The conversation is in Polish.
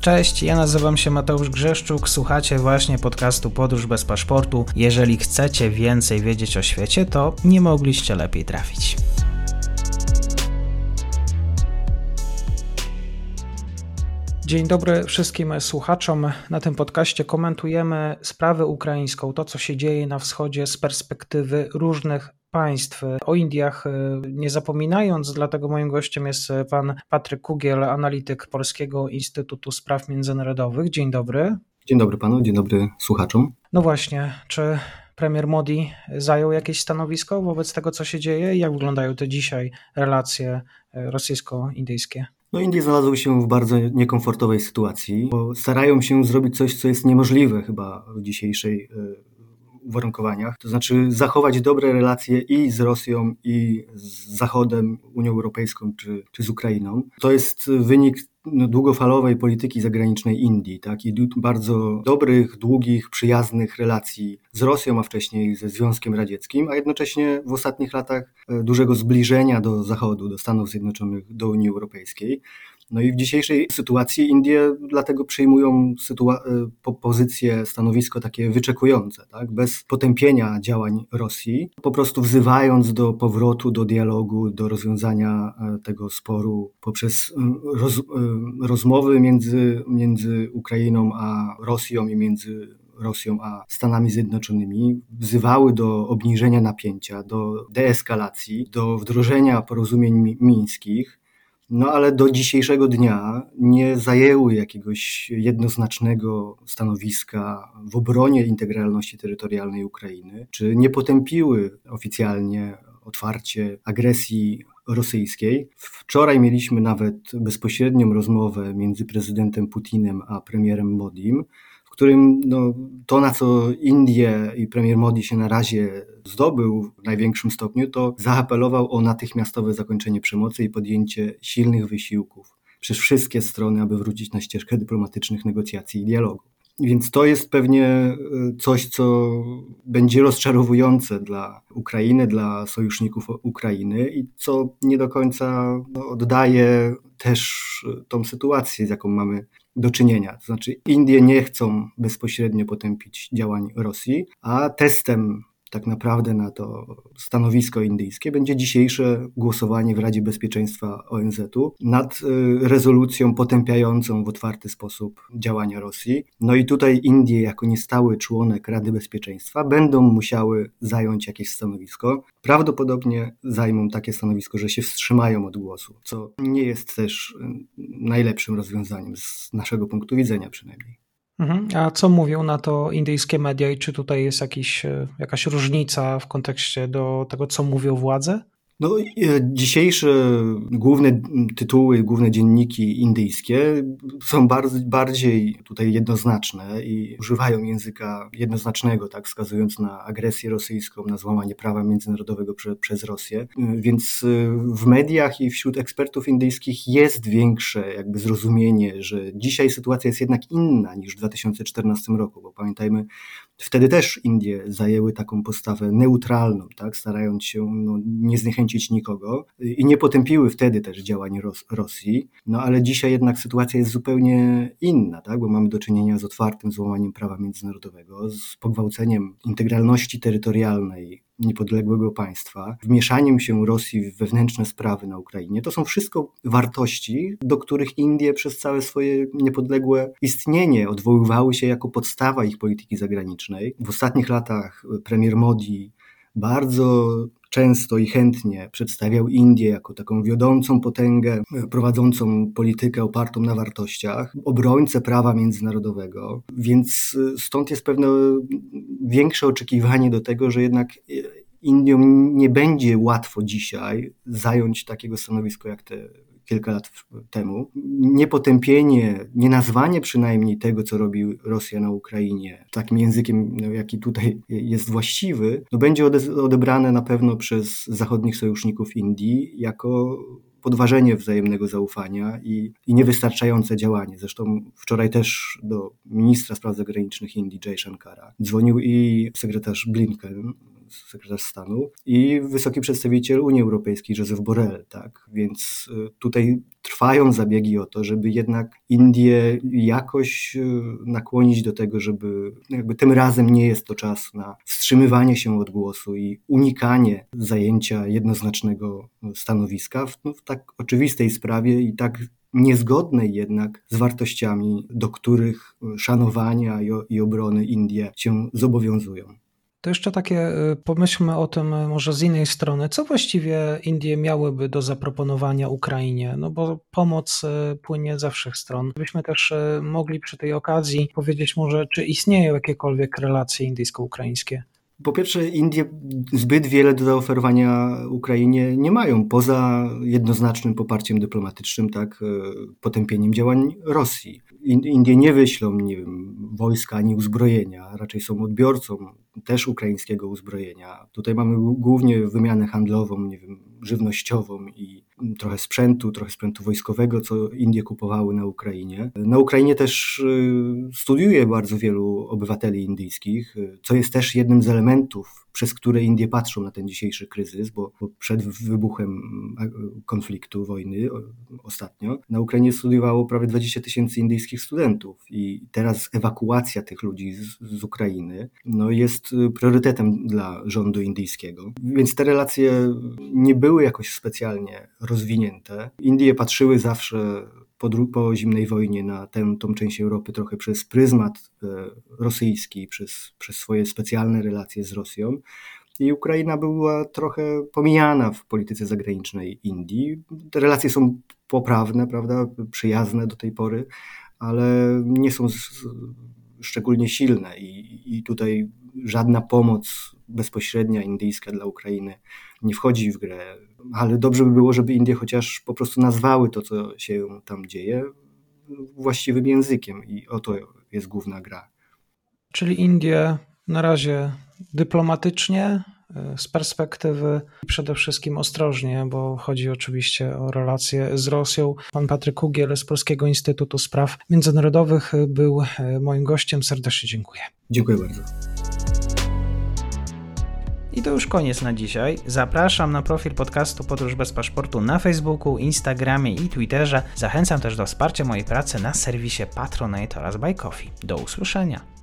Cześć, ja nazywam się Mateusz Grzeszczuk, słuchacie właśnie podcastu Podróż bez paszportu. Jeżeli chcecie więcej wiedzieć o świecie, to nie mogliście lepiej trafić. Dzień dobry wszystkim słuchaczom. Na tym podcaście komentujemy sprawę ukraińską, to co się dzieje na wschodzie z perspektywy różnych państw. O Indiach e, nie zapominając, dlatego moim gościem jest pan Patryk Kugiel, analityk Polskiego Instytutu Spraw Międzynarodowych. Dzień dobry. Dzień dobry panu, dzień dobry słuchaczom. No właśnie, czy premier Modi zajął jakieś stanowisko wobec tego, co się dzieje? Jak wyglądają te dzisiaj relacje e, rosyjsko-indyjskie? No Indie znalazły się w bardzo niekomfortowej sytuacji, bo starają się zrobić coś, co jest niemożliwe chyba w dzisiejszej e, uwarunkowaniach, to znaczy zachować dobre relacje i z Rosją, i z Zachodem, Unią Europejską, czy, czy z Ukrainą. To jest wynik no, długofalowej polityki zagranicznej Indii, tak, i bardzo dobrych, długich, przyjaznych relacji z Rosją, a wcześniej ze Związkiem Radzieckim, a jednocześnie w ostatnich latach e, dużego zbliżenia do Zachodu, do Stanów Zjednoczonych, do Unii Europejskiej. No i w dzisiejszej sytuacji Indie dlatego przyjmują sytua- pozycję, stanowisko takie wyczekujące, tak? bez potępienia działań Rosji, po prostu wzywając do powrotu do dialogu, do rozwiązania e, tego sporu poprzez roz- rozmowy między, między Ukrainą a Rosją i między Rosją a Stanami Zjednoczonymi wzywały do obniżenia napięcia, do deeskalacji, do wdrożenia porozumień mińskich. No ale do dzisiejszego dnia nie zajęły jakiegoś jednoznacznego stanowiska w obronie integralności terytorialnej Ukrainy, czy nie potępiły oficjalnie otwarcie agresji rosyjskiej. Wczoraj mieliśmy nawet bezpośrednią rozmowę między prezydentem Putinem a premierem Modim, którym no, to, na co Indie i premier Modi się na razie zdobył w największym stopniu, to zaapelował o natychmiastowe zakończenie przemocy i podjęcie silnych wysiłków przez wszystkie strony, aby wrócić na ścieżkę dyplomatycznych negocjacji i dialogu. Więc to jest pewnie e, coś, co będzie rozczarowujące dla Ukrainy, dla sojuszników Ukrainy i co nie do końca no, oddaje też tą sytuację, z jaką mamy do czynienia. To znaczy, Indie nie chcą bezpośrednio potępić działań Rosji, a testem tak naprawdę na to stanowisko indyjskie będzie dzisiejsze głosowanie w Radzie Bezpieczeństwa ONZ-u nad y, rezolucją potępiającą w otwarty sposób działania Rosji. No i tutaj Indie, jako niestały członek Rady Bezpieczeństwa, będą musiały zająć jakieś stanowisko. Prawdopodobnie zajmą takie stanowisko, że się wstrzymają od głosu, co nie jest też y, najlepszym rozwiązaniem z naszego punktu widzenia przynajmniej. Mhm. A co mówią na to indyjskie media i czy tutaj jest jakiś, e, jakaś różnica w kontekście do tego, co mówią władze? No, e, dzisiejsze główne tytuły, główne dzienniki indyjskie są bardzo, bardziej tutaj jednoznaczne i używają języka jednoznacznego, tak, wskazując na agresję rosyjską, na złamanie prawa międzynarodowego prze, przez Rosję. Więc e, w mediach i wśród ekspertów indyjskich jest większe jakby zrozumienie, że dzisiaj sytuacja jest jednak inna niż w 2014 roku, bo pamiętajmy, Wtedy też Indie zajęły taką postawę neutralną, tak, starając się no, nie zniechęcić nikogo. I nie potępiły wtedy też działań Ros Rosji. No ale dzisiaj jednak sytuacja jest zupełnie inna, tak, bo mamy do czynienia z otwartym złamaniem prawa międzynarodowego, z pogwałceniem integralności terytorialnej niepodległego państwa, wmieszaniem się Rosji w wewnętrzne sprawy na Ukrainie. To są wszystko wartości, do których Indie przez całe swoje niepodległe istnienie odwoływały się jako podstawa ich polityki zagranicznej. W ostatnich latach premier Modi bardzo często i chętnie przedstawiał Indię jako taką wiodącą potęgę, prowadzącą politykę opartą na wartościach, obrońcę prawa międzynarodowego, więc stąd jest pewne większe oczekiwanie do tego, że jednak Indiom nie będzie łatwo dzisiaj zająć takiego stanowiska jak te kilka lat temu. Niepotępienie, nie nazwanie przynajmniej tego, co robi Rosja na Ukrainie, takim językiem, no, jaki tutaj jest właściwy, no będzie odebrane na pewno przez zachodnich sojuszników Indii jako podważenie wzajemnego zaufania i, i niewystarczające działanie. Zresztą wczoraj też do ministra spraw zagranicznych Indii, Jay Shankara, dzwonił i sekretarz Blinken sekretarz stanu, i wysoki przedstawiciel Unii Europejskiej, Joseph Borrell. Tak? Więc y, tutaj trwają zabiegi o to, żeby jednak Indię jakoś y, nakłonić do tego, żeby jakby tym razem nie jest to czas na wstrzymywanie się od głosu i unikanie zajęcia jednoznacznego stanowiska w, no, w tak oczywistej sprawie i tak niezgodnej jednak z wartościami, do których szanowania i obrony Indie się zobowiązują. To jeszcze takie y, pomyślmy o tym y, może z innej strony. Co właściwie Indie miałyby do zaproponowania Ukrainie? No bo pomoc y, płynie ze wszech stron. Byśmy też mogli przy tej okazji powiedzieć może, czy istnieją jakiekolwiek relacje indyjsko-ukraińskie? Po pierwsze, Indie zbyt wiele do zaoferowania Ukrainie nie mają, poza jednoznacznym poparciem dyplomatycznym, tak, potępieniem działań Rosji. Indie nie wyślą nie wiem, wojska ani uzbrojenia, raczej są odbiorcą też ukraińskiego uzbrojenia. Tutaj mamy głównie wymianę handlową, nie wiem, żywnościową i trochę sprzętu, trochę sprzętu wojskowego, co Indie kupowały na Ukrainie. Na Ukrainie też y, studiuje bardzo wielu obywateli indyjskich, y, co jest też jednym z elementów przez które Indie patrzą na ten dzisiejszy kryzys, bo, bo przed wybuchem konfliktu, wojny ostatnio, na Ukrainie studiowało prawie 20 tysięcy indyjskich studentów i teraz ewakuacja tych ludzi z, z Ukrainy no, jest priorytetem dla rządu indyjskiego. Więc te relacje nie były jakoś specjalnie rozwinięte. Indie patrzyły zawsze po, po zimnej wojnie na tę tą część Europy trochę przez pryzmat e, rosyjski, przez, przez swoje specjalne relacje z Rosją. I Ukraina była trochę pomijana w polityce zagranicznej Indii. Te relacje są poprawne, prawda, przyjazne do tej pory, ale nie są szczególnie silne i, i tutaj żadna pomoc bezpośrednia indyjska dla Ukrainy nie wchodzi w grę. Ale dobrze by było, żeby Indie chociaż po prostu nazwały to, co się tam dzieje, właściwym językiem i oto jest główna gra. Czyli Indie na razie dyplomatycznie, z perspektywy przede wszystkim ostrożnie, bo chodzi oczywiście o relacje z Rosją. Pan Patryk Kugiel z Polskiego Instytutu Spraw Międzynarodowych był moim gościem. Serdecznie dziękuję. Dziękuję bardzo. I to już koniec na dzisiaj. Zapraszam na profil podcastu Podróż bez paszportu na Facebooku, Instagramie i Twitterze. Zachęcam też do wsparcia mojej pracy na serwisie Patronite oraz Buy Coffee. Do usłyszenia.